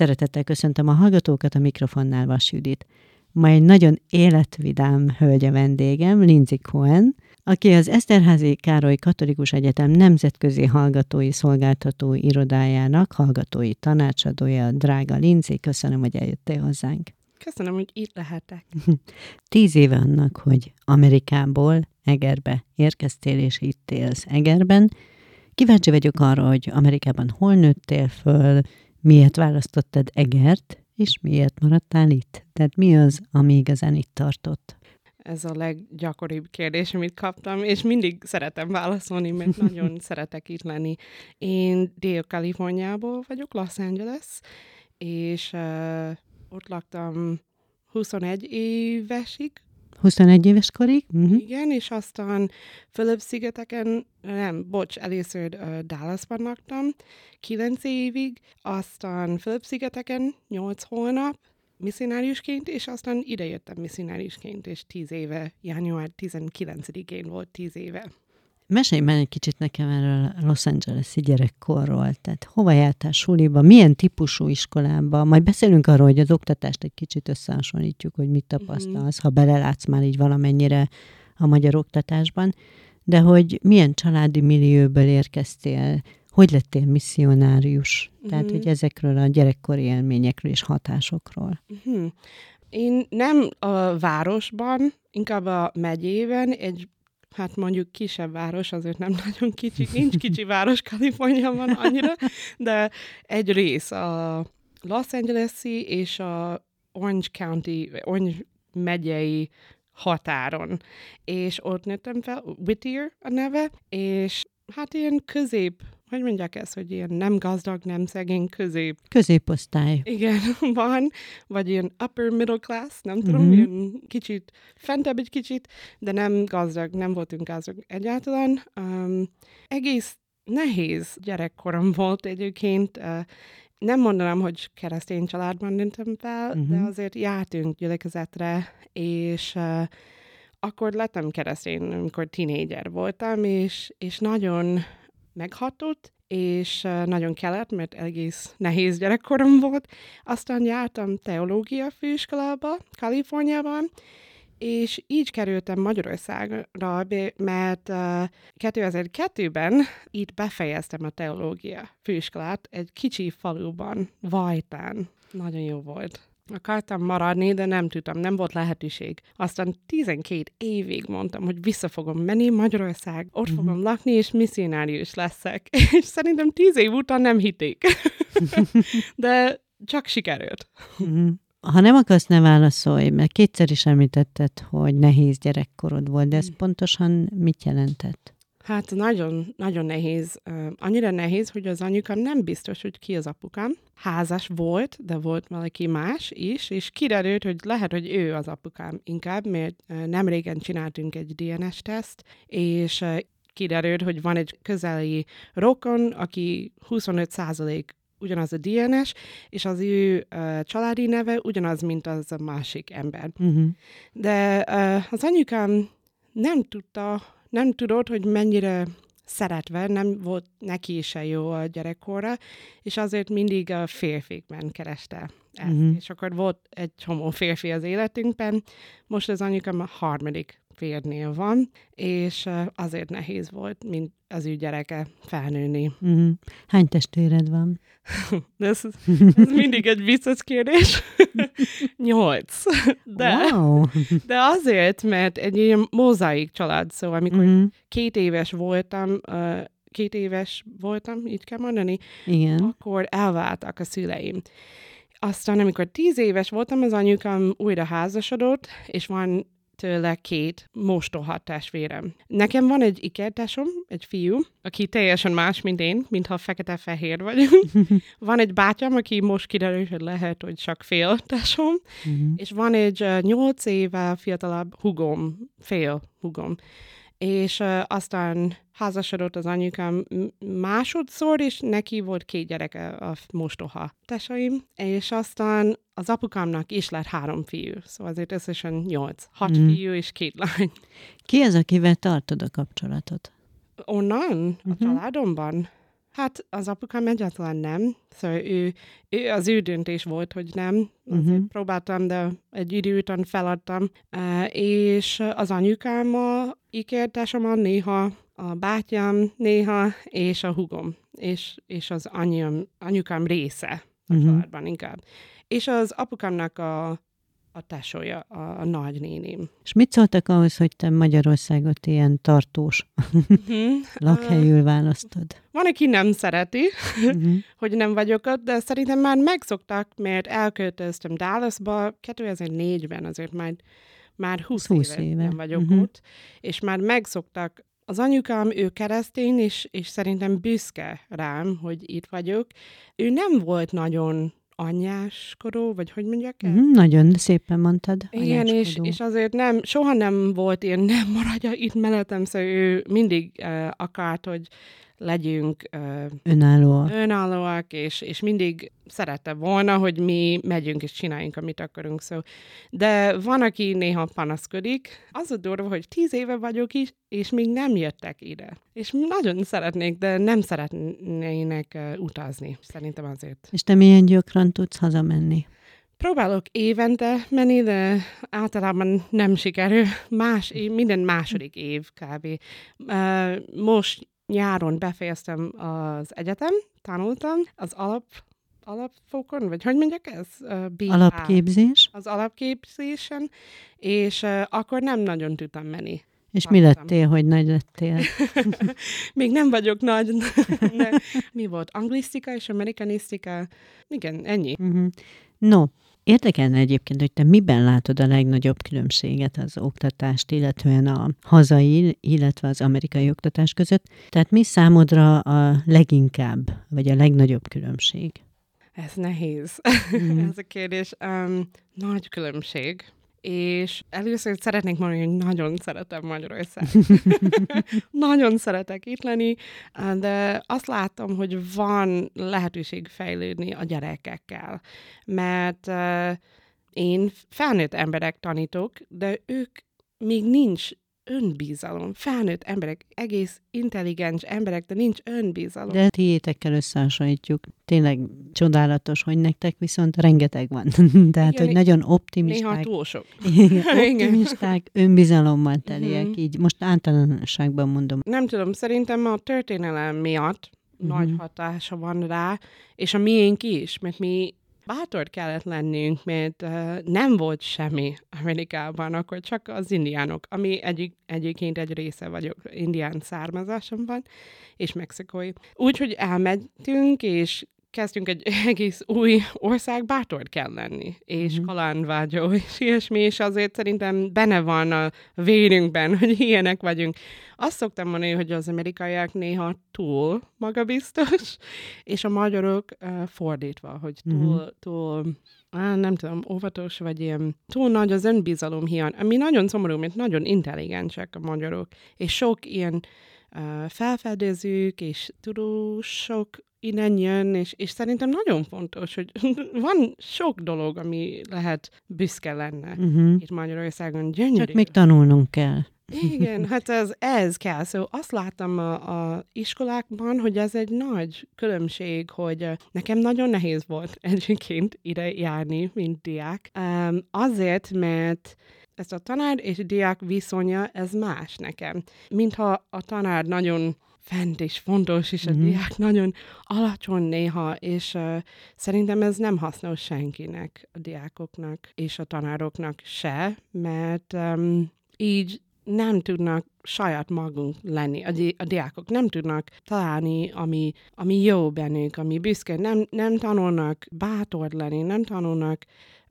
Szeretettel köszöntöm a hallgatókat, a mikrofonnál Vas Judit. Ma egy nagyon életvidám hölgye vendégem, Lindsay Cohen, aki az Eszterházi Károly Katolikus Egyetem Nemzetközi Hallgatói Szolgáltató Irodájának hallgatói tanácsadója. Drága Lindsay, köszönöm, hogy eljöttél hozzánk. Köszönöm, hogy itt lehetek. Tíz éve annak, hogy Amerikából Egerbe érkeztél, és itt élsz Egerben. Kíváncsi vagyok arra, hogy Amerikában hol nőttél föl, miért választottad Egert, és miért maradtál itt? Tehát mi az, ami igazán itt tartott? Ez a leggyakoribb kérdés, amit kaptam, és mindig szeretem válaszolni, mert nagyon szeretek itt lenni. Én Dél-Kaliforniából vagyok, Los Angeles, és uh, ott laktam 21 évesig, 21 éves korig? Uh-huh. Igen, és aztán Fülöp-szigeteken, nem, bocs, először uh, Dallasban laktam, 9 évig, aztán Fülöp-szigeteken 8 hónap, misszionáriusként, és aztán idejöttem misszionáriusként, és 10 éve, január 19-én volt 10 éve. Mesélj már egy kicsit nekem erről Los Angeles-i gyerekkorról. Tehát hova jártál suliba, milyen típusú iskolába? Majd beszélünk arról, hogy az oktatást egy kicsit összehasonlítjuk, hogy mit tapasztalsz, mm-hmm. ha belelátsz már így valamennyire a magyar oktatásban. De hogy milyen családi millióból érkeztél, hogy lettél misszionárius? Mm-hmm. Tehát, hogy ezekről a gyerekkori élményekről és hatásokról. Mm-hmm. Én nem a városban, inkább a megyében egy hát mondjuk kisebb város, azért nem nagyon kicsi, nincs kicsi város Kaliforniában annyira, de egy rész a Los Angeles-i és a Orange County, Orange megyei határon. És ott nőttem fel, Whittier a neve, és hát ilyen közép hogy mondják ezt, hogy ilyen nem gazdag, nem szegény, közép. Középosztály. Igen, van, vagy ilyen upper middle class, nem tudom, uh-huh. ilyen kicsit, fentebb egy kicsit, de nem gazdag, nem voltunk gazdag egyáltalán. Um, egész nehéz gyerekkorom volt egyébként, uh, nem mondanám, hogy keresztény családban nőttem fel, uh-huh. de mhm. azért jártunk gyülekezetre, és uh, akkor lettem keresztény, amikor tínédzser voltam, és, és nagyon meghatott, és nagyon kellett, mert egész nehéz gyerekkorom volt. Aztán jártam teológia főiskolába, Kaliforniában, és így kerültem Magyarországra, mert uh, 2002-ben itt befejeztem a teológia főiskolát egy kicsi faluban, Vajtán. Nagyon jó volt. Akartam maradni, de nem tudtam, nem volt lehetőség. Aztán 12 évig mondtam, hogy vissza fogom menni Magyarország, ott uh-huh. fogom lakni, és misszionárius leszek. És szerintem 10 év után nem hitték. de csak sikerült. Uh-huh. Ha nem akarsz, ne válaszolj, mert kétszer is említetted, hogy nehéz gyerekkorod volt, de ez uh-huh. pontosan mit jelentett? Hát nagyon, nagyon nehéz. Annyira nehéz, hogy az anyukám nem biztos, hogy ki az apukám. Házas volt, de volt valaki más is, és kiderült, hogy lehet, hogy ő az apukám inkább, mert nem régen csináltunk egy DNS-teszt, és kiderült, hogy van egy közeli rokon, aki 25 százalék ugyanaz a DNS, és az ő uh, családi neve ugyanaz, mint az a másik ember. Uh-huh. De uh, az anyukám nem tudta, nem tudod, hogy mennyire szeretve, nem volt neki se jó a gyerekkorra, és azért mindig a férfikben kereste ezt. Uh-huh. És akkor volt egy csomó férfi az életünkben, most az anyukám a harmadik férnél van, és azért nehéz volt, mint az ő gyereke felnőni. Uh-huh. Hány testvéred van? ez, ez mindig egy vicces kérdés. Nyolc. De, wow. de azért, mert egy ilyen mozaik család, szóval amikor uh-huh. két éves voltam, két éves voltam, így kell mondani, Igen. akkor elváltak a szüleim. Aztán, amikor tíz éves voltam, az anyukám újra házasodott, és van tőle két mostoha testvérem. Nekem van egy ikertásom, egy fiú, aki teljesen más, mint én, mintha fekete-fehér vagyunk. van egy bátyám, aki most kiderül, hogy lehet, hogy csak fél tásom, uh-huh. és van egy nyolc éve fiatalabb hugom, fél hugom és aztán házasodott az anyukám másodszor, és neki volt két gyereke a mostoha tesaim, és aztán az apukámnak is lett három fiú, szóval azért összesen nyolc, hat mm. fiú és két lány. Ki az, akivel tartod a kapcsolatot? Onnan, uh-huh. a mhm. családomban? Hát az apukám egyáltalán nem, szóval ő, ő az ő döntés volt, hogy nem. Azért Mhm. próbáltam, de egy idő után feladtam. Uh, és az anyukámmal ígértesem néha, a bátyám néha, és a hugom, és, és az anyám, anyukám része a Mhm. családban inkább. És az apukámnak a, a tesója, a, a nagynéném. És mit szóltak ahhoz, hogy te Magyarországot ilyen tartós Mhm. lakhelyül választod? Van, aki nem szereti, Mhm. hogy nem vagyok ott, de szerintem már megszoktak, mert elköltöztem Dallasba 2004-ben, azért már, már 20, 20 éve, éve. nem vagyok Mhm. ott, és már megszoktak. Az anyukám, ő keresztény, és, és szerintem büszke rám, hogy itt vagyok. Ő nem volt nagyon anyáskorú, vagy hogy mondják ezt? Mhm, Nagyon szépen mondtad. Igen, és, és azért nem, soha nem volt ilyen, nem maradja itt mellettem, szóval ő mindig uh, akart, hogy legyünk uh, Önálló. önállóak, és, és mindig szerette volna, hogy mi megyünk és csináljunk, amit akarunk. So. De van, aki néha panaszkodik. Az a durva, hogy tíz éve vagyok is, és még nem jöttek ide. És nagyon szeretnék, de nem szeretnének uh, utazni. Szerintem azért. És te milyen gyakran tudsz hazamenni? Próbálok évente menni, de általában nem sikerül. Más, minden második év kb. Uh, most nyáron befejeztem az egyetem, tanultam az alap, alapfokon, vagy hogy mondják ez? BA. Alapképzés? Az alapképzésen, és uh, akkor nem nagyon tudtam menni. És mi Tanultam. lettél, hogy nagy lettél? Még nem vagyok nagy. ne. Mi volt? Anglisztika és amerikanisztika? Igen, ennyi. Uh-huh. No, érdekelne egyébként, hogy te miben látod a legnagyobb különbséget az oktatást, illetően a hazai, illetve az amerikai oktatás között. Tehát mi számodra a leginkább, vagy a legnagyobb különbség? Ez nehéz. Mhm. Ez a kérdés. Um, nagy különbség. És először szeretnék mondani, hogy nagyon szeretem Magyarország. nagyon szeretek itt lenni, de azt látom, hogy van lehetőség fejlődni a gyerekekkel. Mert uh, én felnőtt emberek tanítok, de ők még nincs önbizalom. Felnőtt emberek, egész intelligens emberek, de nincs önbizalom. De tiétekkel összehasonlítjuk. Tényleg csodálatos, hogy nektek viszont rengeteg van. Tehát, Igen, hogy nagyon Néha optimisták, túl sok. Igen, optimisták, önbizalommal teliek, Mhm. így most általánosságban mondom. Nem tudom, szerintem a történelem miatt Mhm. nagy hatása van rá, és a miénk is, mert mi bátor kellett lennünk, mert uh, nem volt semmi Amerikában, akkor csak az indiánok, ami egyik, egyébként egy része vagyok, indián származásom van, és mexikói. Úgyhogy elmentünk, és kezdtünk egy egész új ország, bátor kell lenni, és Mhm. mm. kalandvágyó, és ilyesmi, és azért szerintem benne van a vérünkben, hogy ilyenek vagyunk. Azt szoktam mondani, hogy az amerikaiak néha túl magabiztos, és a magyarok uh, fordítva, hogy túl, Mhm. túl á, nem tudom, óvatos, vagy ilyen túl nagy az önbizalom hiány, ami nagyon szomorú, mert nagyon intelligensek a magyarok, és sok ilyen uh, felfedezők és tudósok innen jön, és, és szerintem nagyon fontos, hogy van sok dolog, ami lehet büszke lenne. Uh-huh. Itt Magyarországon gyönyörű. Csak még tanulnunk kell. Igen, hát ez, ez kell. Szóval azt láttam a, a iskolákban, hogy ez egy nagy különbség, hogy nekem nagyon nehéz volt egyébként ide járni, mint diák. Um, azért, mert ez a tanár és diák viszonya, ez más nekem. Mintha a tanár nagyon fent és fontos, és a Mhm. diák nagyon alacsony néha, és uh, szerintem ez nem hasznos senkinek, a diákoknak és a tanároknak se, mert um, így nem tudnak saját magunk lenni. A, di- a diákok nem tudnak találni, ami, ami jó bennük, ami büszke. Nem, nem tanulnak bátor lenni, nem tanulnak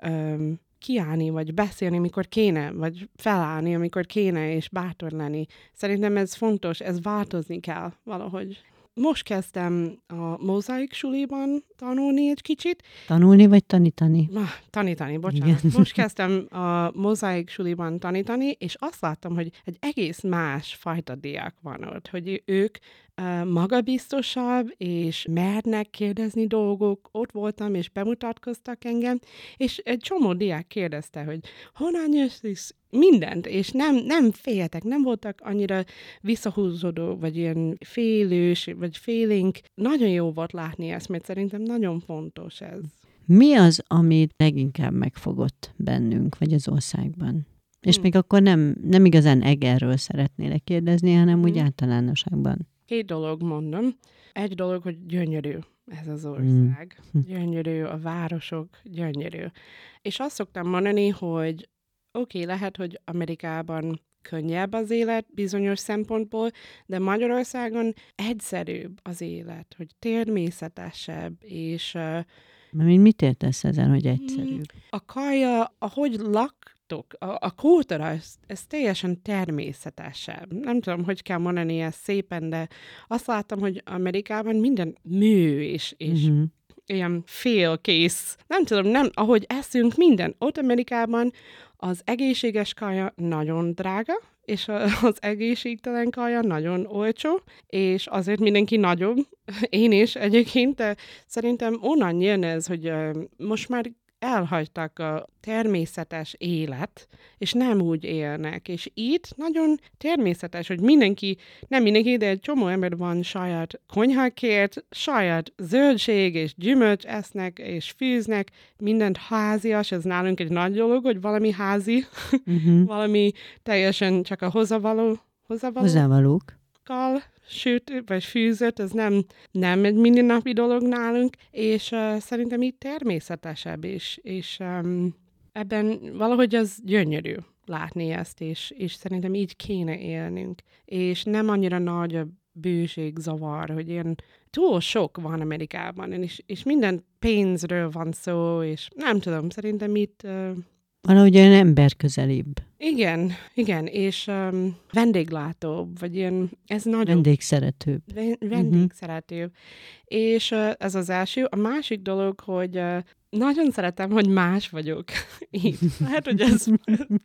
um, kiállni, vagy beszélni, amikor kéne, vagy felállni, amikor kéne, és bátor lenni. Szerintem ez fontos, ez változni kell valahogy. Most kezdtem a mozaik suliban tanulni egy kicsit, Tanulni vagy tanítani? Ah, tanítani, bocsánat. Igen. Most kezdtem a mozaik suliban tanítani, és azt láttam, hogy egy egész más fajta diák van ott, hogy ők magabiztosabb, és mernek kérdezni dolgok. Ott voltam, és bemutatkoztak engem, és egy csomó diák kérdezte, hogy honnan jössz, mindent, és nem, nem féltek, nem voltak annyira visszahúzódó, vagy ilyen félős, vagy félénk. Nagyon jó volt látni ezt, mert szerintem nagyon fontos ez. Mi az, amit leginkább megfogott bennünk, vagy az országban? És hmm. még akkor nem, nem igazán Egerről szeretnélek kérdezni, hanem hmm. úgy általánosságban. Két dolog mondom. Egy dolog, hogy gyönyörű ez az ország. Hmm. Gyönyörű, a városok, gyönyörű. És azt szoktam mondani, hogy oké, okay, lehet, hogy Amerikában könnyebb az élet bizonyos szempontból, de Magyarországon egyszerűbb az élet, hogy természetesebb, és... Uh, mit értesz ezen, hogy egyszerűbb? A kaja, ahogy laktok, a, a kultúra, ez, ez teljesen természetesebb. Nem tudom, hogy kell mondani ezt szépen, de azt láttam, hogy Amerikában minden mű, és, és uh-huh ilyen félkész, nem tudom, nem, ahogy eszünk minden. Ott Amerikában az egészséges kaja nagyon drága, és az egészségtelen kaja nagyon olcsó, és azért mindenki nagyobb, én is egyébként, de szerintem onnan jön ez, hogy most már elhagytak a természetes élet, és nem úgy élnek. És itt nagyon természetes, hogy mindenki, nem mindenki, de egy csomó ember van saját konyhakért, saját zöldség és gyümölcs esznek és fűznek, mindent házias, ez nálunk egy nagy dolog, hogy valami házi, uh-huh. valami teljesen csak a hozzávaló, hozzávaló. Hozzávalók sőt, vagy fűzött, ez nem, nem egy mindennapi dolog nálunk, és uh, szerintem így természetesebb is, és um, ebben valahogy az gyönyörű látni ezt, és, és szerintem így kéne élnünk. És nem annyira nagy a bőség, zavar, hogy ilyen túl sok van Amerikában, és, és minden pénzről van szó, és nem tudom, szerintem itt uh, Valahogy olyan emberközelibb. Igen, igen, és um, vendéglátóbb, vagy ilyen, ez nagyon... Vendégszeretőbb. vendégszeretőbb. Uh-huh. És uh, ez az első. A másik dolog, hogy uh, nagyon szeretem, hogy más vagyok. Így. Lehet, hogy ez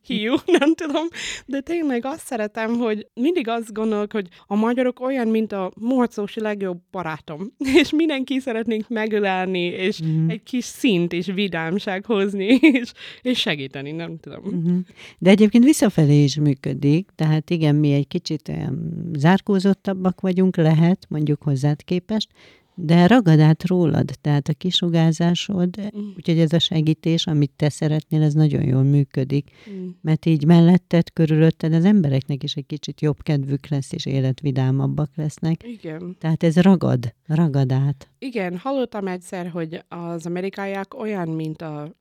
hiú, nem tudom, de tényleg azt szeretem, hogy mindig azt gondolok, hogy a magyarok olyan, mint a morcósi legjobb barátom, és mindenki szeretnénk megölelni, és mm. egy kis szint és vidámság hozni, és, és segíteni, nem tudom. Mm-hmm. De egyébként visszafelé is működik, tehát igen, mi egy kicsit olyan zárkózottabbak vagyunk, lehet, mondjuk hozzád képest, de ragad át rólad, tehát a kisugázásod, mm. úgyhogy ez a segítés, amit te szeretnél, ez nagyon jól működik, mm. mert így melletted, körülötted az embereknek is egy kicsit jobb kedvük lesz, és életvidámabbak lesznek. Igen. Tehát ez ragad, ragad át. Igen, hallottam egyszer, hogy az amerikaiak olyan, mint a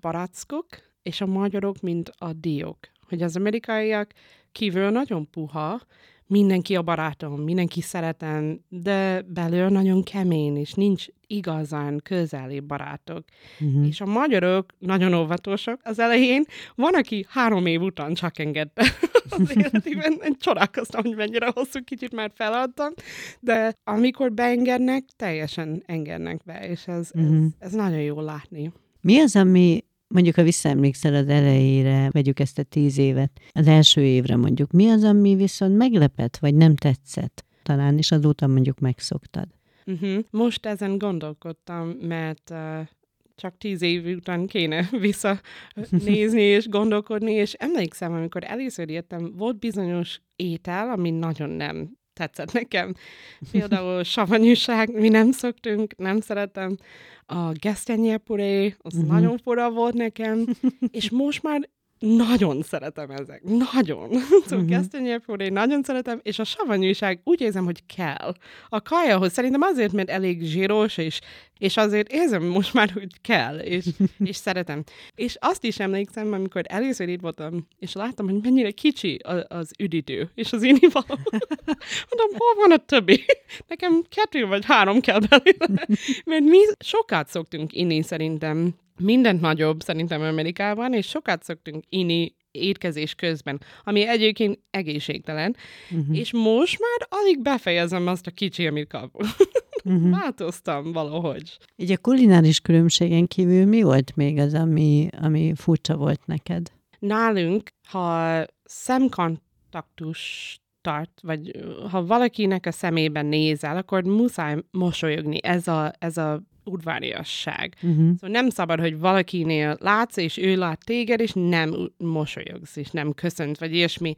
barackok, és a magyarok, mint a diók. Hogy az amerikaiak kívül nagyon puha, mindenki a barátom, mindenki szeretem, de belül nagyon kemény, és nincs igazán közeli barátok. Uh-huh. És a magyarok nagyon óvatosak az elején. Van, aki három év után csak engedte az életében. Én csodálkoztam, hogy mennyire hosszú, kicsit már feladtam, de amikor beengednek, teljesen engednek be, és ez, uh-huh. ez, mhm. ez nagyon jó látni. Mi az, ami mondjuk, ha visszaemlékszel az elejére, vegyük ezt a tíz évet, az első évre mondjuk, mi az, ami viszont meglepett, vagy nem tetszett? Talán is azóta mondjuk megszoktad. Uh-huh. Most ezen gondolkodtam, mert uh, csak tíz év után kéne visszanézni és gondolkodni, és emlékszem, amikor először jöttem, volt bizonyos étel, ami nagyon nem tetszett nekem. Például savanyúság, mi nem szoktunk, nem szeretem. A gesztenyépuré, az uh-huh. nagyon fura volt nekem, és most már nagyon szeretem ezek. Nagyon. Szóval uh-huh. én nagyon szeretem, és a savanyúság úgy érzem, hogy kell. A kajahoz szerintem azért, mert elég zsíros, és, és azért érzem most már, hogy kell, és, és szeretem. És azt is emlékszem, amikor először itt voltam, és láttam, hogy mennyire kicsi az, az üdítő, és az inivaló. Mondom, hol van a többi? Nekem kettő vagy három kell belőle. Mert mi sokat szoktunk inni szerintem mindent nagyobb szerintem Amerikában, és sokat szoktunk inni étkezés közben, ami egyébként egészségtelen, uh-huh. és most már alig befejezem azt a kicsi, amit kapok. Uh-huh. Változtam valahogy. Így a kulináris különbségen kívül mi volt még az, ami, ami furcsa volt neked? Nálunk, ha szemkontaktus tart, vagy ha valakinek a szemében nézel, akkor muszáj mosolyogni. Ez a, ez a udvariasság. Uh-huh. Szóval nem szabad, hogy valakinél látsz, és ő lát téged, és nem mosolyogsz, és nem köszönt, vagy ilyesmi.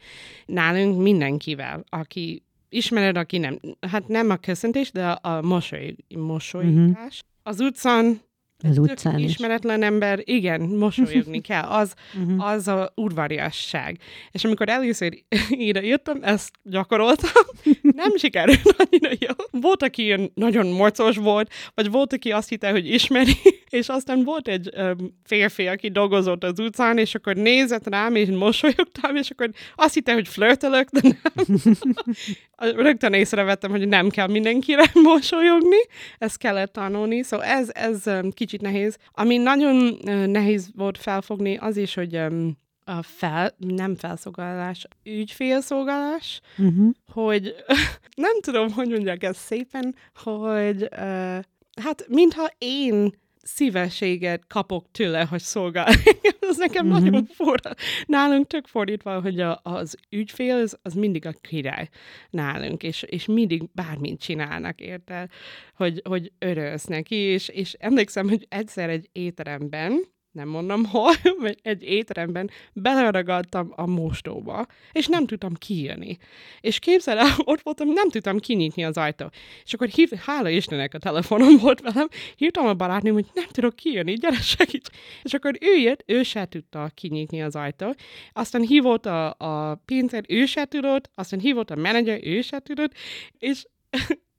Nálunk mindenkivel, aki ismered, aki nem. Hát nem a köszöntés, de a mosoly, mosolygás. Uh-huh. Az utcán az utcán is. Ismeretlen ember, igen, mosolyogni kell. Az, uh-huh. az a udvariasság. És amikor először ide írtam, ezt gyakoroltam, nem sikerült annyira jó. Volt, aki ilyen nagyon morcos volt, vagy volt, aki azt hitte, hogy ismeri, és aztán volt egy um, férfi, aki dolgozott az utcán, és akkor nézett rám, és mosolyogtam, és akkor azt hitte, hogy flörtölök, de nem. Rögtön észrevettem, hogy nem kell mindenkire mosolyogni, ezt kellett tanulni, szóval ez, ez um, kicsit nehéz. Ami nagyon nehéz volt felfogni, az is, hogy a fel, nem felszolgálás, ügyfélszolgálás, uh-huh. hogy nem tudom, hogy mondják ezt szépen, hogy uh, hát mintha én szívességet kapok tőle, hogy szolgál. Ez nekem mm-hmm. nagyon fura. Nálunk tök fordítva, hogy a, az ügyfél az, az mindig a király nálunk, és, és mindig bármit csinálnak, érte, hogy, hogy örülsz neki, és, és emlékszem, hogy egyszer egy étteremben nem mondom hol, egy étteremben beleragadtam a mostóba, és nem tudtam kijönni. És képzel el, ott voltam, nem tudtam kinyitni az ajtót. És akkor hív, hála Istennek a telefonom volt velem, hívtam a barátnőm, hogy nem tudok kijönni, gyere segíts. És akkor ő jött, ő se tudta kinyitni az ajtót. Aztán hívott a, a pincér, ő se tudott, aztán hívott a menedzser, ő se tudott, és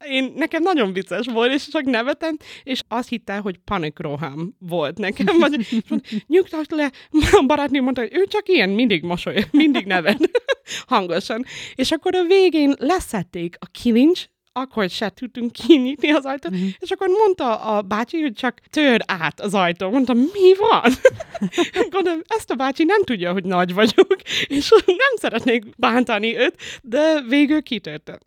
én, nekem nagyon vicces volt, és csak nevetem, és azt hitte, hogy panikrohám volt nekem. Vagy, nyugtass le, a barátnő mondta, hogy ő csak ilyen, mindig mosoly, mindig nevet hangosan. És akkor a végén leszették a kilincs, akkor se tudtunk kinyitni az ajtót, uh-huh. és akkor mondta a bácsi, hogy csak tör át az ajtó. Mondtam, mi van? Gondolom, ezt a bácsi nem tudja, hogy nagy vagyok, és nem szeretnék bántani őt, de végül kitörtem.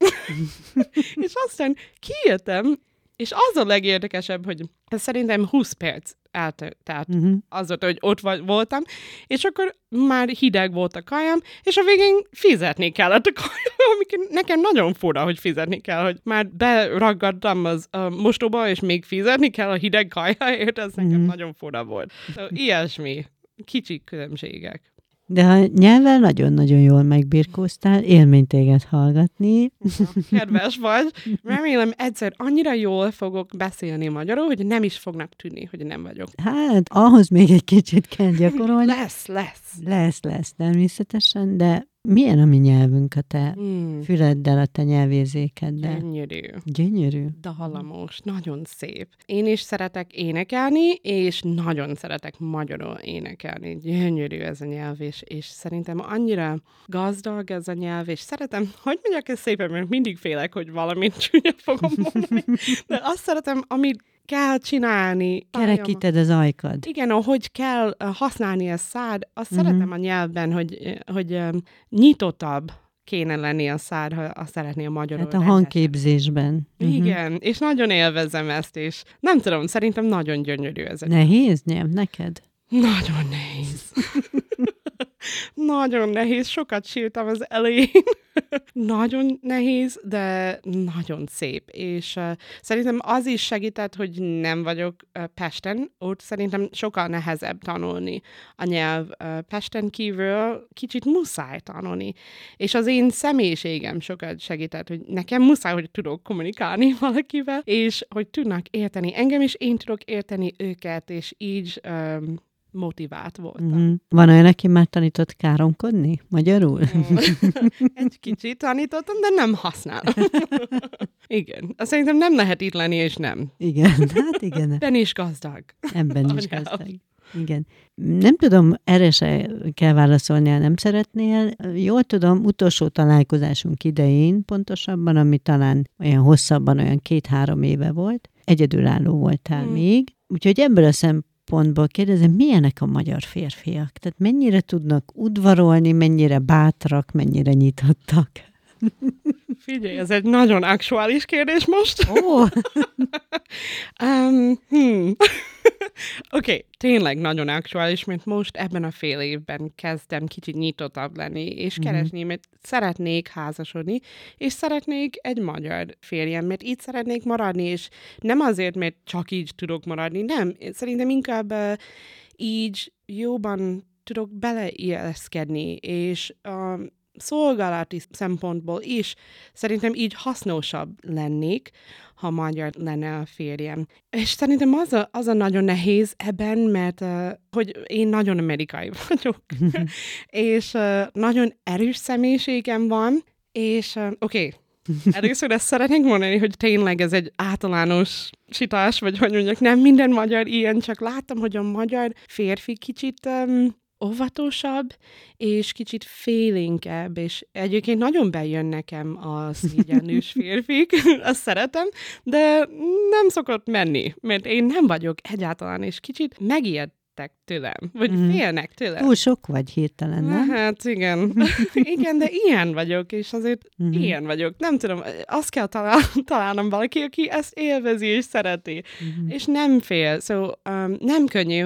és aztán kijöttem, és az a legérdekesebb, hogy szerintem 20 perc eltelt uh-huh. azot, hogy ott voltam, és akkor már hideg volt a kajám, és a végén fizetni kellett a kajám, ami nekem nagyon fura, hogy fizetni kell, hogy már beragadtam az a mostóba, és még fizetni kell a hideg kajáért, ez nekem uh-huh. nagyon fura volt. So, ilyesmi, kicsi különbségek. De ha nyelvvel nagyon-nagyon jól megbirkóztál, élmény téged hallgatni. Kedves vagy. Remélem egyszer annyira jól fogok beszélni magyarul, hogy nem is fognak tűnni, hogy nem vagyok. Hát, ahhoz még egy kicsit kell gyakorolni. lesz, lesz. Lesz, lesz, természetesen, de milyen a mi nyelvünk a te hmm. füleddel, a te nyelvérzékeddel? Gyönyörű. Gyönyörű. Dalamos, nagyon szép. Én is szeretek énekelni, és nagyon szeretek magyarul énekelni. Gyönyörű ez a nyelv, és, és szerintem annyira gazdag ez a nyelv, és szeretem, hogy mondjak ezt szépen, mert mindig félek, hogy valamit csúnya fogom mondani, de azt szeretem, amit kell csinálni. Kerekíted az ajkad. Igen, ahogy kell használni a szád, azt uh-huh. szeretem a nyelvben, hogy, hogy um, nyitottabb kéne lenni a szád, ha azt szeretné a magyarul. Hát a hangképzésben. Uh-huh. Igen, és nagyon élvezem ezt, és nem tudom, szerintem nagyon gyönyörű ez. Nehéz nyelv neked? Nagyon nehéz. nagyon nehéz, sokat sírtam az elején. nagyon nehéz, de nagyon szép. És uh, szerintem az is segített, hogy nem vagyok uh, Pesten, ott szerintem sokkal nehezebb tanulni a nyelv. Uh, Pesten kívül kicsit muszáj tanulni. És az én személyiségem sokat segített, hogy nekem muszáj, hogy tudok kommunikálni valakivel, és hogy tudnak érteni engem, és én tudok érteni őket, és így um, motivált voltam. Mm-hmm. Van olyan, aki már tanított káromkodni magyarul? Egy kicsit tanítottam, de nem használom. igen. Azt szerintem nem lehet itt lenni, és nem. Igen, hát igen. Ebben is gazdag. Ebben is gazdag. Igen. Nem tudom, erre se kell válaszolni, ha nem szeretnél. Jól tudom, utolsó találkozásunk idején pontosabban, ami talán olyan hosszabban, olyan két-három éve volt, egyedülálló voltál hmm. még. Úgyhogy ebből a szempontból pontból kérdezem, milyenek a magyar férfiak? Tehát mennyire tudnak udvarolni, mennyire bátrak, mennyire nyitottak? Figyelj, ez egy nagyon aktuális kérdés most. Oh. um, hmm. Oké, okay, tényleg nagyon aktuális, mert most ebben a fél évben kezdtem kicsit nyitottabb lenni, és mm-hmm. keresni, mert szeretnék házasodni, és szeretnék egy magyar férjem, mert így szeretnék maradni, és nem azért, mert csak így tudok maradni, nem. Szerintem inkább uh, így jobban tudok beleilleszkedni, és uh, szolgálati szempontból is szerintem így hasznosabb lennék, ha magyar lenne a férjem. És szerintem az a, az a nagyon nehéz ebben, mert uh, hogy én nagyon amerikai vagyok, és uh, nagyon erős személyiségem van, és uh, oké, okay, Először ezt szeretnénk mondani, hogy tényleg ez egy általános sitás, vagy hogy mondjak, nem minden magyar ilyen, csak láttam, hogy a magyar férfi kicsit um, óvatosabb, és kicsit félénkebb, és egyébként nagyon bejön nekem a szégyenlős férfik, azt szeretem, de nem szokott menni, mert én nem vagyok egyáltalán, és kicsit megijed féltek tőlem, vagy mm. félnek tőlem. Túl sok vagy hirtelen, nem? Hát igen. igen, de ilyen vagyok, és azért mm. ilyen vagyok. Nem tudom, azt kell talál, találnom valaki, aki ezt élvezi és szereti, mm. és nem fél. Szóval um, nem könnyű.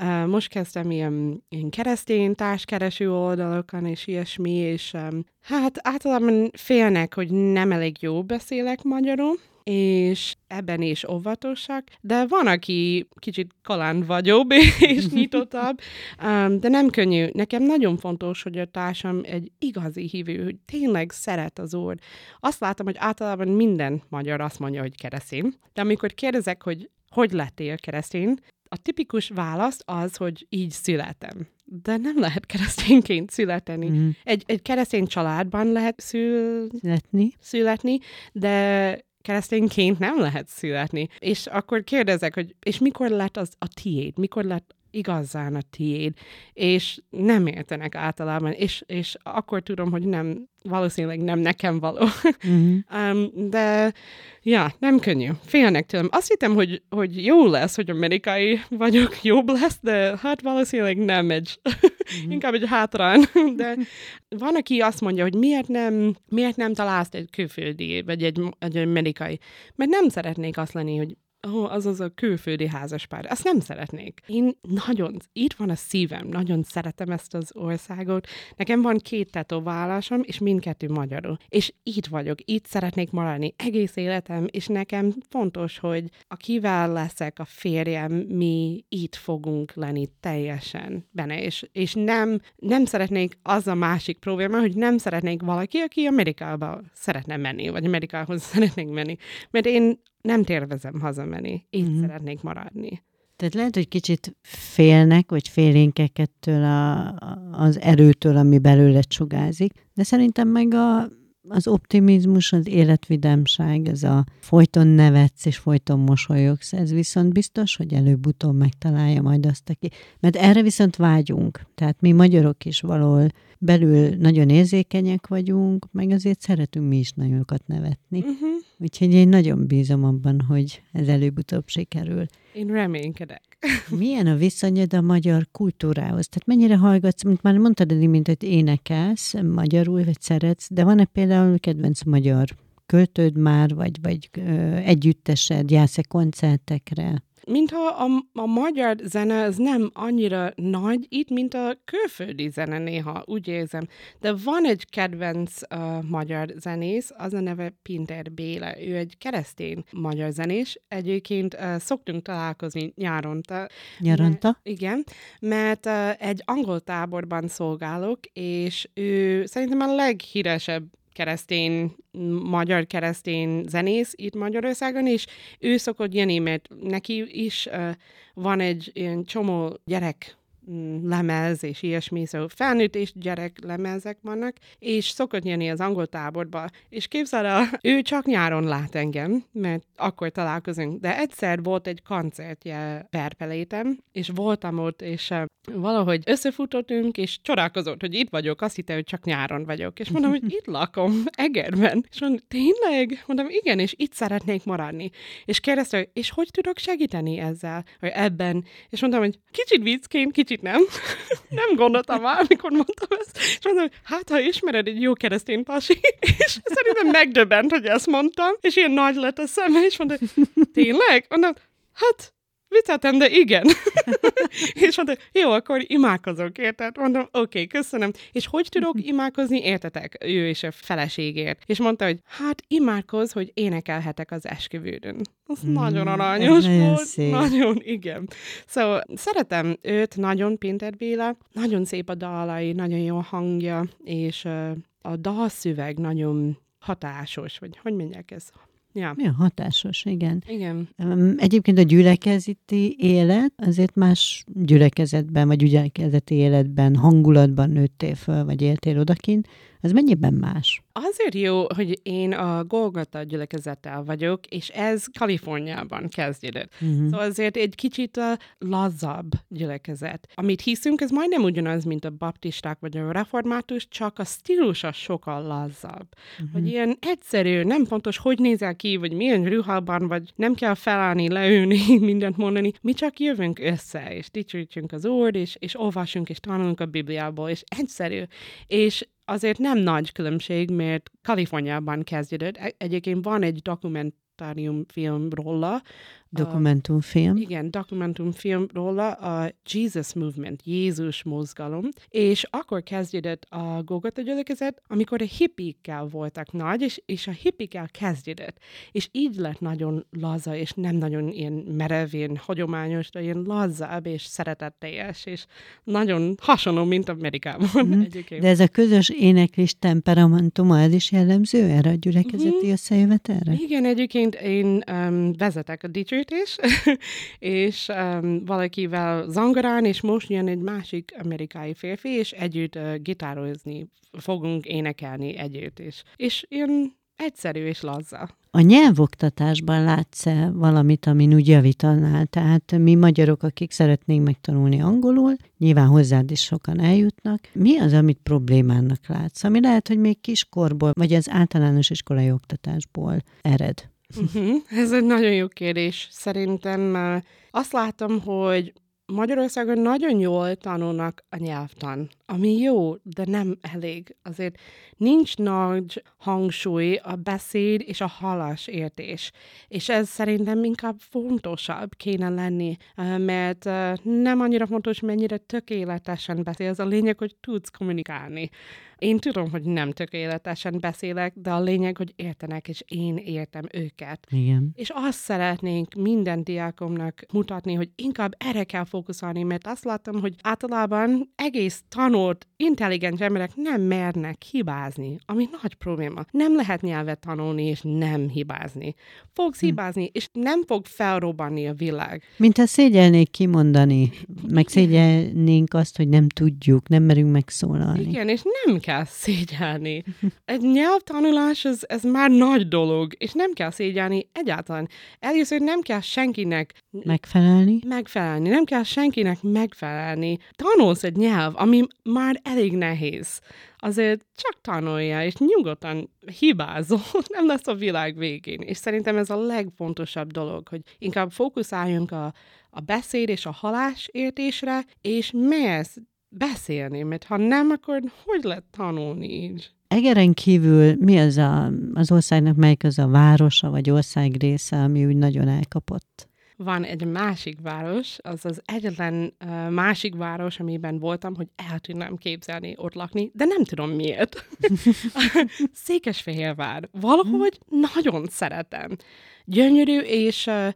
Uh, most kezdtem ilyen, ilyen keresztény társkereső oldalokon, és ilyesmi, és um, hát általában félnek, hogy nem elég jó beszélek magyarul, és ebben is óvatosak, de van, aki kicsit kaland vagyobb és nyitottabb, um, de nem könnyű. Nekem nagyon fontos, hogy a társam egy igazi hívő, hogy tényleg szeret az Úr. Azt látom, hogy általában minden magyar azt mondja, hogy keresztény, de amikor kérdezek, hogy hogy lettél keresztény, a tipikus válasz az, hogy így születem. De nem lehet keresztényként születni. Mm. Egy, egy keresztény családban lehet szül... születni. születni, de keresztényként nem lehet születni. És akkor kérdezek, hogy és mikor lett az a tiéd? Mikor lett igazán a tiéd, és nem értenek általában, és, és akkor tudom, hogy nem, valószínűleg nem nekem való. Mm-hmm. um, de, ja, nem könnyű. Félnek tőlem. Azt hittem, hogy, hogy jó lesz, hogy amerikai vagyok, jobb lesz, de hát valószínűleg nem egy, mm-hmm. inkább egy hátrán. de van, aki azt mondja, hogy miért nem, miért nem találsz egy külföldi, vagy egy, egy amerikai. Mert nem szeretnék azt lenni, hogy oh, az az a külföldi házaspár. Azt nem szeretnék. Én nagyon, itt van a szívem, nagyon szeretem ezt az országot. Nekem van két tetoválásom, és mindkettő magyarul. És itt vagyok, itt szeretnék maradni egész életem, és nekem fontos, hogy akivel leszek a férjem, mi itt fogunk lenni teljesen benne, és, és nem, nem szeretnék az a másik probléma, hogy nem szeretnék valaki, aki Amerikába szeretne menni, vagy Amerikához szeretnék menni. Mert én nem tervezem hazamenni, így mm-hmm. szeretnék maradni. Tehát lehet, hogy kicsit félnek, vagy félénkek ettől a, az erőtől, ami belőle sugázik, de szerintem meg a, az optimizmus, az életvidemság, ez a folyton nevetsz és folyton mosolyogsz, ez viszont biztos, hogy előbb-utóbb megtalálja majd azt, aki... Mert erre viszont vágyunk. Tehát mi magyarok is valahol belül nagyon érzékenyek vagyunk, meg azért szeretünk mi is nagyokat nevetni. Uh-huh. Úgyhogy én nagyon bízom abban, hogy ez előbb-utóbb sikerül. Én reménykedek. Milyen a viszonyod a magyar kultúrához? Tehát mennyire hallgatsz, mint már mondtad, mint hogy énekelsz magyarul, vagy szeretsz, de van-e például kedvenc magyar költőd már, vagy, vagy ö, együttesed, jársz-e koncertekre? Mintha a, a magyar zene az nem annyira nagy itt, mint a külföldi zene néha, úgy érzem. De van egy kedvenc uh, magyar zenész, az a neve Pinter Béla. Ő egy keresztény magyar zenés. Egyébként uh, szoktunk találkozni nyáronta. Nyáronta? Mert, igen, mert uh, egy angol táborban szolgálok, és ő szerintem a leghíresebb keresztény, magyar keresztény zenész itt Magyarországon, és ő szokott jönni, mert neki is uh, van egy ilyen csomó gyerek lemez és ilyesmi, szóval felnőtt és gyerek lemezek vannak, és szokott jönni az angol táborba, és képzel el, ő csak nyáron lát engem, mert akkor találkozunk, de egyszer volt egy koncertje Perpelétem, és voltam ott, és valahogy összefutottunk, és csodálkozott, hogy itt vagyok, azt hitte, hogy csak nyáron vagyok, és mondom, hogy itt lakom, Egerben, és mondom, tényleg? Mondom, igen, és itt szeretnék maradni. És kérdezte, és hogy tudok segíteni ezzel, vagy ebben? És mondtam, hogy kicsit viccként, kicsit kicsit nem. nem gondoltam már, amikor mondtam ezt. És mondtam, hogy hát, ha ismered egy jó keresztény pasi, és szerintem megdöbbent, hogy ezt mondtam, és ilyen nagy lett a szeme, és mondta, tényleg? Mondtam, hát Vicceltem, de igen. és mondta, jó, akkor imádkozok, érted? Mondom, oké, okay, köszönöm. És hogy tudok imádkozni, értetek? Ő és a feleségért. És mondta, hogy hát imádkoz, hogy énekelhetek az esküvődön. Az mm, nagyon aranyos nagyon volt. Szép. Nagyon, igen. Szóval szeretem őt, nagyon Pinter Béla. Nagyon szép a dalai, nagyon jó hangja, és uh, a dalszöveg nagyon hatásos, vagy hogy mondják ezt? Ja. Mi a hatásos, igen. Igen. Egyébként a gyülekezeti élet azért más gyülekezetben, vagy gyülekezeti életben, hangulatban nőttél föl, vagy éltél odakint, ez mennyiben más? Azért jó, hogy én a Golgota gyülekezettel vagyok, és ez Kaliforniában kezdődött. Uh-huh. Szóval azért egy kicsit a lazabb gyülekezet. Amit hiszünk, ez majdnem ugyanaz, mint a baptisták vagy a református, csak a stílusa sokkal lazabb. Uh-huh. Hogy ilyen egyszerű, nem fontos, hogy nézel ki, vagy milyen ruhában, vagy nem kell felállni, leülni, mindent mondani. Mi csak jövünk össze, és dicsőítjünk az Úr, és, és olvasunk, és tanulunk a Bibliából, és egyszerű. És azért nem nagy különbség, mert Kaliforniában kezdődött. E-, egyébként van egy dokumentáriumfilm róla, Dokumentumfilm. Uh, igen, dokumentumfilm róla a Jesus Movement, Jézus mozgalom, és akkor kezdődött a Golgotha gyülekezet, amikor a hippikkel voltak nagy, és, és a hippikkel kezdődött. És így lett nagyon laza, és nem nagyon ilyen merev, ilyen hagyományos, de ilyen lazább, és szeretetteljes, és nagyon hasonló, mint Amerikában mm. egyébként. De ez a közös éneklés temperamentuma, ez is jellemző erre a gyülekezeti mm-hmm. összejövetelre? Igen, egyébként én um, vezetek a DJ is, és um, valakivel zangorán, és most jön egy másik amerikai férfi, és együtt uh, gitározni fogunk énekelni együtt is. És ilyen egyszerű és lazza. A nyelvoktatásban látsz-e valamit, amin úgy javítanál? Tehát mi magyarok, akik szeretnénk megtanulni angolul, nyilván hozzád is sokan eljutnak. Mi az, amit problémának látsz? Ami lehet, hogy még kiskorból, vagy az általános iskolai oktatásból ered? Uh-huh. Ez egy nagyon jó kérdés. Szerintem azt látom, hogy Magyarországon nagyon jól tanulnak a nyelvtan, ami jó, de nem elég. Azért nincs nagy hangsúly a beszéd és a halas értés. És ez szerintem inkább fontosabb kéne lenni, mert nem annyira fontos, mennyire tökéletesen beszélsz. A lényeg, hogy tudsz kommunikálni. Én tudom, hogy nem tökéletesen beszélek, de a lényeg, hogy értenek, és én értem őket. Igen. És azt szeretnénk minden diákomnak mutatni, hogy inkább erre kell fókuszálni, mert azt láttam, hogy általában egész tanult, intelligens emberek nem mernek hibázni, ami nagy probléma. Nem lehet nyelvet tanulni, és nem hibázni. Fogsz hm. hibázni, és nem fog felrobbanni a világ. Mint a szégyelnék kimondani, meg szégyelnénk azt, hogy nem tudjuk, nem merünk megszólalni. Igen, és nem kell szégyelni. Egy nyelvtanulás, ez, ez már nagy dolog, és nem kell szégyelni egyáltalán. Először nem kell senkinek megfelelni. Megfelelni. Nem kell senkinek megfelelni. Tanulsz egy nyelv, ami már elég nehéz. Azért csak tanulja, és nyugodtan hibázol, nem lesz a világ végén. És szerintem ez a legfontosabb dolog, hogy inkább fókuszáljunk a, a beszéd és a halás értésre, és mersz beszélni, mert ha nem, akkor hogy lehet tanulni így? Egeren kívül mi az a, az országnak, melyik az a városa vagy ország része, ami úgy nagyon elkapott? Van egy másik város, az az egyetlen uh, másik város, amiben voltam, hogy el tudnám képzelni ott lakni, de nem tudom miért. Székesfehérvár. Valahogy nagyon szeretem. Gyönyörű, és uh,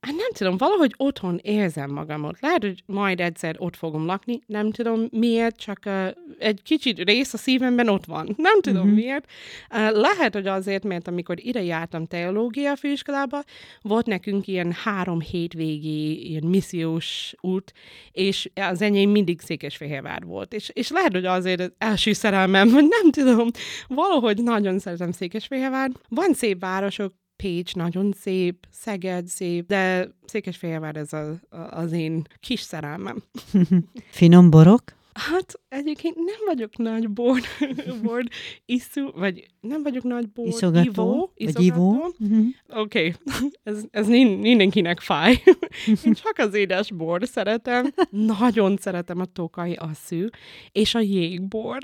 Hát nem tudom, valahogy otthon érzem magamot. Lehet, hogy majd egyszer ott fogom lakni, nem tudom miért, csak uh, egy kicsit rész a szívemben ott van. Nem tudom uh-huh. miért. Uh, lehet, hogy azért, mert amikor ide jártam teológia főiskolába, volt nekünk ilyen három hétvégi ilyen missziós út, és az enyém mindig Székesfehérvár volt. És, és lehet, hogy azért az első szerelmem, vagy nem tudom, valahogy nagyon szeretem Székesfehérvár. Van szép városok, Pécs nagyon szép, Szeged szép, de Székesfehérvár ez a, a, az én kis szerelmem. Finom borok? Hát egyébként nem vagyok nagy bor, bor iszú, vagy nem vagyok nagy bor, iszogató, ivó, vagy ivó. Uh-huh. Oké, okay. ez, ez mindenkinek fáj. Én csak az édes bor szeretem. Nagyon szeretem a tokai asszú, és a jégbor.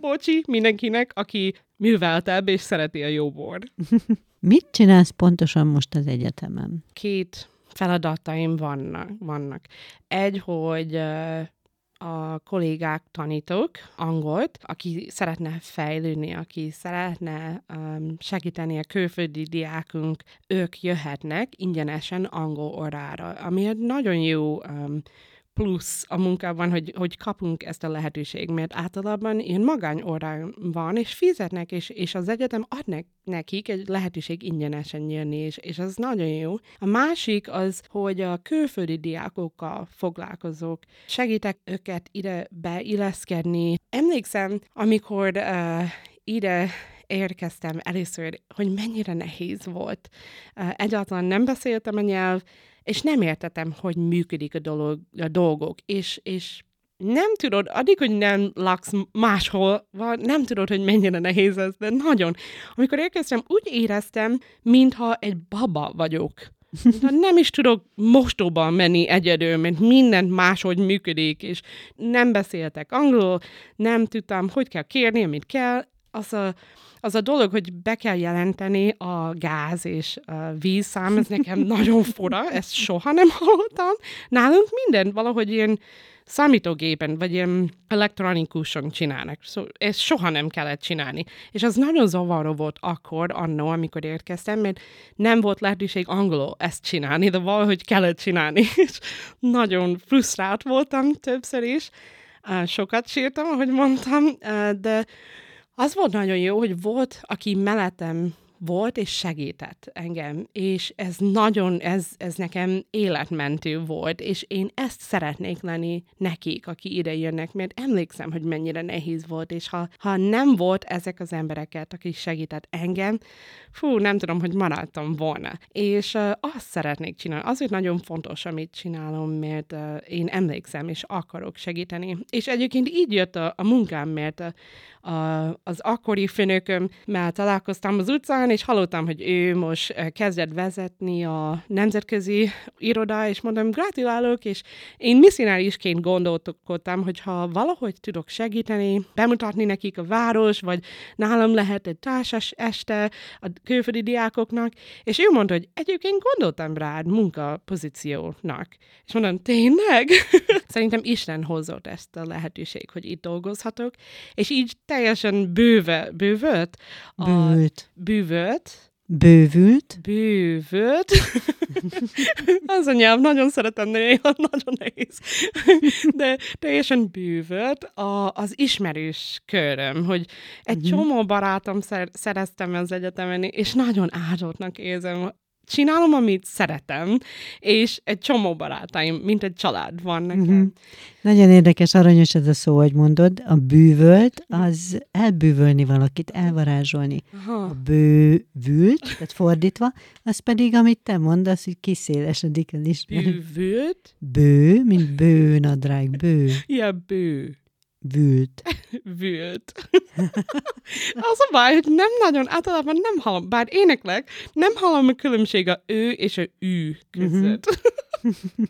Bocsi, mindenkinek, aki műveltebb és szereti a jó bor. Mit csinálsz pontosan most az egyetemen? Két feladataim vannak. vannak. Egy, hogy a kollégák tanítok angolt, aki szeretne fejlődni, aki szeretne um, segíteni a külföldi diákunk, ők jöhetnek ingyenesen angol órára, ami egy nagyon jó um, plusz a munkában, hogy, hogy kapunk ezt a lehetőség, mert általában ilyen magányórán van, és fizetnek, és, és az egyetem ad nekik egy lehetőség ingyenesen jönni, és, és az nagyon jó. A másik az, hogy a külföldi diákokkal foglalkozok, segítek őket ide beilleszkedni. Emlékszem, amikor uh, ide érkeztem először, hogy mennyire nehéz volt. Uh, egyáltalán nem beszéltem a nyelv, és nem értettem, hogy működik a, dolog, a dolgok, és, és nem tudod, addig, hogy nem laksz máshol, van, nem tudod, hogy mennyire nehéz ez, de nagyon. Amikor érkeztem, úgy éreztem, mintha egy baba vagyok. Mintha nem is tudok mostóban menni egyedül, mert mindent máshogy működik, és nem beszéltek angolul, nem tudtam, hogy kell kérni, amit kell. Az a, az a dolog, hogy be kell jelenteni a gáz és a vízszám, ez nekem nagyon fura, ezt soha nem hallottam. Nálunk minden valahogy ilyen számítógépen, vagy ilyen elektronikusan csinálnak. Szóval ezt soha nem kellett csinálni. És az nagyon zavaró volt akkor, annó, amikor érkeztem, mert nem volt lehetőség angolul ezt csinálni, de valahogy kellett csinálni. És nagyon frusztrált voltam többször is. Sokat sírtam, ahogy mondtam, de az volt nagyon jó, hogy volt, aki mellettem volt, és segített engem, és ez nagyon, ez, ez nekem életmentő volt, és én ezt szeretnék lenni nekik, aki ide jönnek, mert emlékszem, hogy mennyire nehéz volt, és ha, ha nem volt ezek az embereket, akik segített engem, fú, nem tudom, hogy maradtam volna. És uh, azt szeretnék csinálni. Azért nagyon fontos, amit csinálom, mert uh, én emlékszem, és akarok segíteni. És egyébként így jött a, a munkám, mert uh, a, az akkori főnököm, mert találkoztam az utcán, és hallottam, hogy ő most eh, kezdett vezetni a nemzetközi iroda, és mondom, gratulálok, és én misszionárisként gondolkodtam, hogy ha valahogy tudok segíteni, bemutatni nekik a város, vagy nálam lehet egy társas este a külföldi diákoknak, és ő mondta, hogy egyébként gondoltam rád munkapozíciónak. És mondom, tényleg? Szerintem Isten hozott ezt a lehetőség, hogy itt dolgozhatok, és így teljesen bőve, bővölt. Bővült. Bővült. Bővült. Bővült. Az a nyelv, nagyon szeretem, néha nagyon nehéz. De teljesen bővült a, az ismerős köröm, hogy egy uh-huh. csomó barátom szer, szereztem az egyetemen, és nagyon áldottnak érzem csinálom, amit szeretem, és egy csomó barátaim, mint egy család van nekem. Uh-huh. Nagyon érdekes, aranyos ez a szó, hogy mondod. A bűvölt, az elbűvölni valakit, elvarázsolni. Aha. A bővült, tehát fordítva, az pedig, amit te mondasz, hogy kiszélesedik az ismerő. Bűvült? Bő, mint bőnadrág, bő. Ja, bő. Vült. Vült. az a baj, hogy nem nagyon, általában nem hallom, bár éneklek, nem hallom a különbség a ő és a ő között.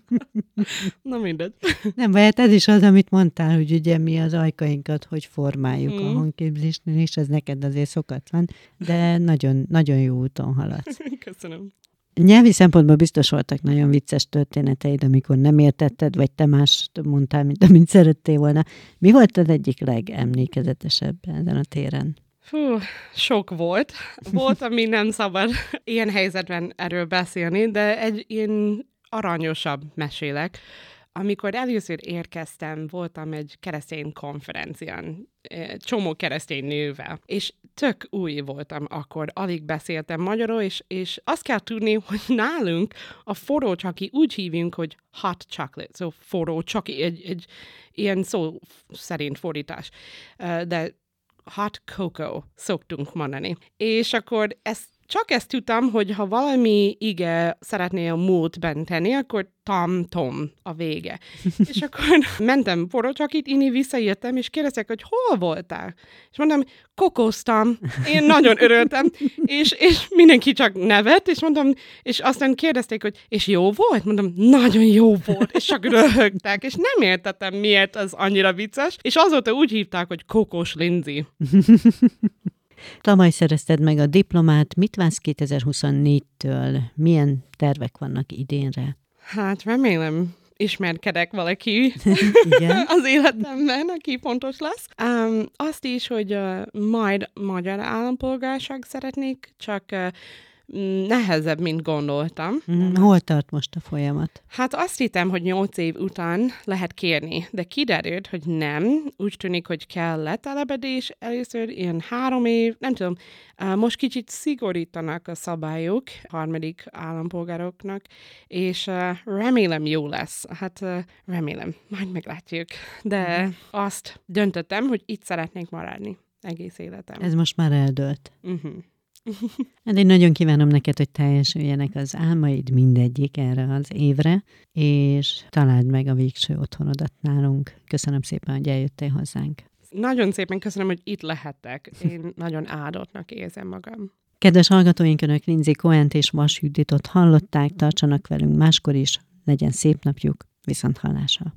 Na mindegy. Nem hát ez is az, amit mondtál, hogy ugye mi az ajkainkat hogy formáljuk mm. a hangképzésnél, és ez neked azért szokatlan, de nagyon, nagyon jó úton haladsz. Köszönöm. Nyelvi szempontból biztos voltak nagyon vicces történeteid, amikor nem értetted, vagy te más mondtál, mint amit szerettél volna. Mi volt az egyik legemlékezetesebb ezen a téren? Fú, sok volt. Volt, ami nem szabad ilyen helyzetben erről beszélni, de egy ilyen aranyosabb mesélek. Amikor először érkeztem, voltam egy keresztény konferencián, csomó keresztény nővel, és tök új voltam akkor, alig beszéltem magyarul, és, és azt kell tudni, hogy nálunk a forró csaki úgy hívunk, hogy hot chocolate, so forró csaki, egy, egy ilyen szó szerint fordítás, de hot cocoa szoktunk mondani. És akkor ezt csak ezt tudtam, hogy ha valami ige szeretné a múltben tenni, akkor tam-tom a vége. és akkor mentem porocsakit inni, visszajöttem, és kérdeztek, hogy hol voltál? És mondtam, kokoztam. Én nagyon örültem, és, és mindenki csak nevet, és mondtam, és aztán kérdezték, hogy és jó volt? Mondom, nagyon jó volt, és csak röhögtek, és nem értettem, miért az annyira vicces, és azóta úgy hívták, hogy Kokos Lindsay. Tavaly szerezted meg a diplomát, mit vársz 2024-től? Milyen tervek vannak idénre? Hát remélem, ismerkedek valaki Igen. az életemben, aki fontos lesz. Um, azt is, hogy uh, majd magyar állampolgárság szeretnék, csak uh, nehezebb, mint gondoltam. Mm, hol tart most a folyamat? Hát azt hittem, hogy nyolc év után lehet kérni, de kiderült, hogy nem. Úgy tűnik, hogy kell letelepedés először, ilyen három év, nem tudom. Most kicsit szigorítanak a szabályok harmadik állampolgároknak, és remélem jó lesz. Hát remélem, majd meglátjuk. De mhm. azt döntöttem, hogy itt szeretnék maradni egész életem. Ez most már eldőlt. Uh-huh. Hát én nagyon kívánom neked, hogy teljesüljenek az álmaid mindegyik erre az évre, és találd meg a végső otthonodat nálunk. Köszönöm szépen, hogy eljöttél hozzánk. Nagyon szépen köszönöm, hogy itt lehettek. Én nagyon áldottnak érzem magam. Kedves hallgatóink, Önök Lindsay Cohen-t és Vas Juditot hallották, tartsanak velünk máskor is, legyen szép napjuk, viszont hallásra.